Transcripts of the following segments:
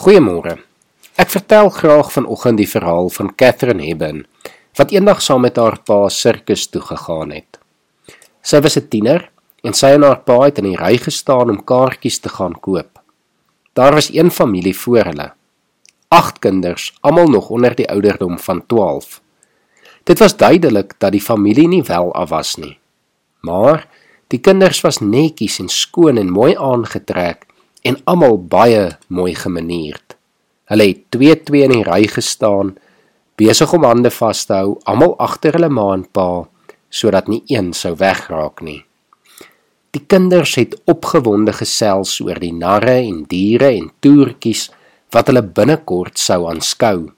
Goeiemôre. Ek vertel graag vanoggend die verhaal van Catherine Hebben wat eendag saam met haar pa sirkus toe gegaan het. Sy was 'n tiener en sy en haar pa het in die ry gestaan om kaartjies te gaan koop. Daar was een familie voor hulle. Agt kinders, almal nog onder die ouderdom van 12. Dit was duidelik dat die familie nie wel af was nie. Maar die kinders was netjies en skoon en mooi aangetrek en almal baie mooi gemanierd. Hulle het twee twee in die ry gestaan, besig om hande vas te hou, almal agter hulle ma en pa, sodat nie een sou wegraak nie. Die kinders het opgewonde gesels oor die narre en diere en toertjies wat hulle binnekort sou aanskou.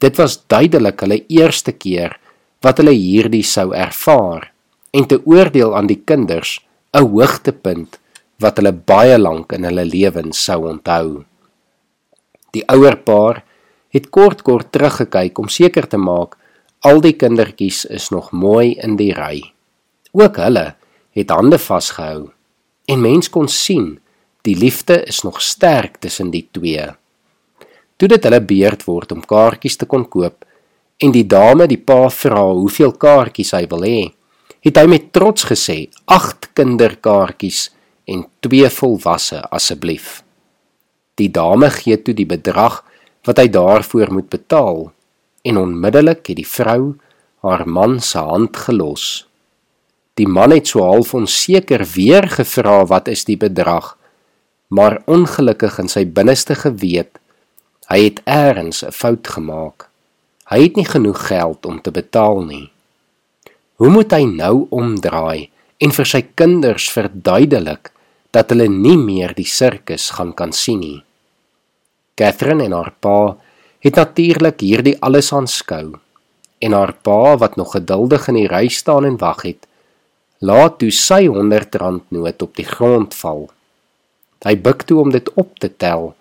Dit was duidelik hulle eerste keer wat hulle hierdie sou ervaar en te oordeel aan die kinders 'n hoogtepunt wat hulle baie lank in hulle lewens sou onthou. Die ouer paar het kort kort teruggekyk om seker te maak al die kindertjies is nog mooi in die ry. Ook hulle het hande vasgehou en mens kon sien die liefde is nog sterk tussen die twee. Toe dit hulle beurt word om kaartjies te kon koop en die dame die pa vra hoeveel kaartjies hy wil hê, het hy met trots gesê: "Agt kinderkaartjies." En twee volwasse asseblief. Die dame gee toe die bedrag wat hy daarvoor moet betaal en onmiddellik het die vrou haar man se hand gelos. Die man het so half onseker weer gevra wat is die bedrag, maar ongelukkig in sy binneste geweet, hy het eers 'n fout gemaak. Hy het nie genoeg geld om te betaal nie. Hoe moet hy nou omdraai en vir sy kinders verduidelik dat hulle nie meer die sirkus gaan kan sien nie. Catherine en haar pa het natuurlik hierdie alles aanskou en haar pa wat nog geduldig in die ry staan en wag het, laat toe sy 100 rand noot op die grond val. Hy buig toe om dit op te tel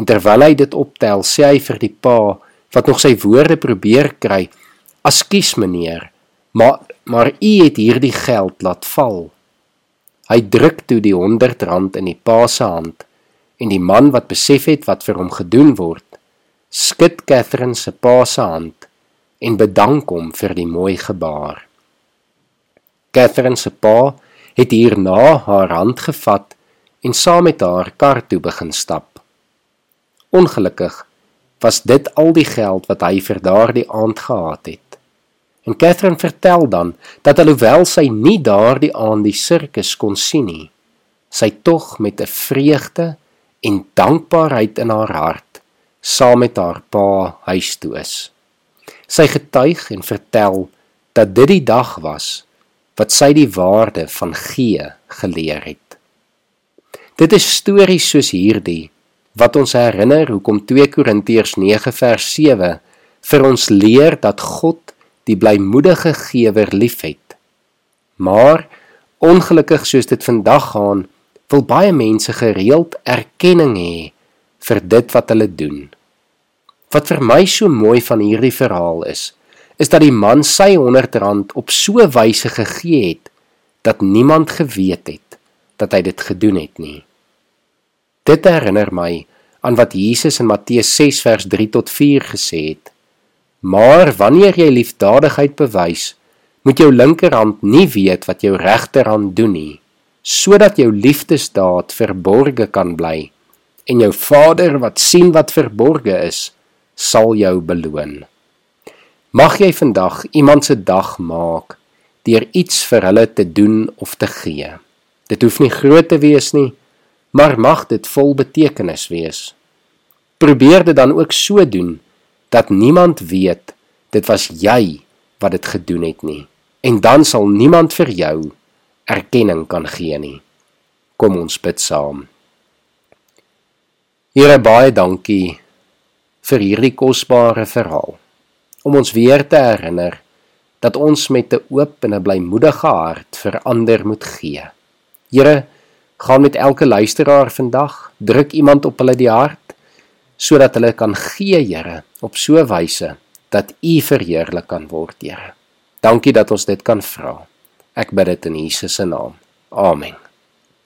en terwyl hy dit optel, sê hy vir die pa wat nog sy woorde probeer kry: "Askies meneer, maar maar u het hierdie geld laat val." Hy druk toe die 100 rand in die pa se hand en die man wat besef het wat vir hom gedoen word, skud Catherine se pa se hand en bedank hom vir die mooi gebaar. Catherine se pa het hierna haar hand gevat en saam met haar kar toe begin stap. Ongelukkig was dit al die geld wat hy vir daardie aand gehad het. En Catherine vertel dan dat alhoewel sy nie daardie aand die sirkus kon sien nie, sy tog met 'n vreugde en dankbaarheid in haar hart saam met haar pa huis toe is. Sy getuig en vertel dat dit die dag was wat sy die waarde van gee geleer het. Dit is stories soos hierdie wat ons herinner hoekom 2 Korintiërs 9 vers 7 vir ons leer dat God die blymoedige gewer liefhet. Maar ongelukkig soos dit vandag gaan, wil baie mense gereeld erkenning hê vir dit wat hulle doen. Wat vir my so mooi van hierdie verhaal is, is dat die man sy 100 rand op so wyse gegee het dat niemand geweet het dat hy dit gedoen het nie. Dit herinner my aan wat Jesus in Matteus 6 vers 3 tot 4 gesê het. Maar wanneer jy liefdadigheid bewys, moet jou linkerhand nie weet wat jou regterhand doen nie, sodat jou liefdesdaad verborge kan bly en jou Vader wat sien wat verborge is, sal jou beloon. Mag jy vandag iemand se dag maak deur iets vir hulle te doen of te gee. Dit hoef nie groot te wees nie, maar mag dit vol betekenis wees. Probeer dit dan ook so doen dat niemand weet dit was jy wat dit gedoen het nie. En dan sal niemand vir jou erkenning kan gee nie. Kom ons bid saam. Here baie dankie vir hierdie kosbare verhaal. Om ons weer te herinner dat ons met 'n oop en 'n blymoedige hart vir ander moet gee. Here gaan met elke luisteraar vandag druk iemand op hulle die hart sodat hulle kan gee, Here, op so 'n wyse dat U verheerlik kan word, Here. Dankie dat ons dit kan vra. Ek bid dit in Jesus se naam. Amen.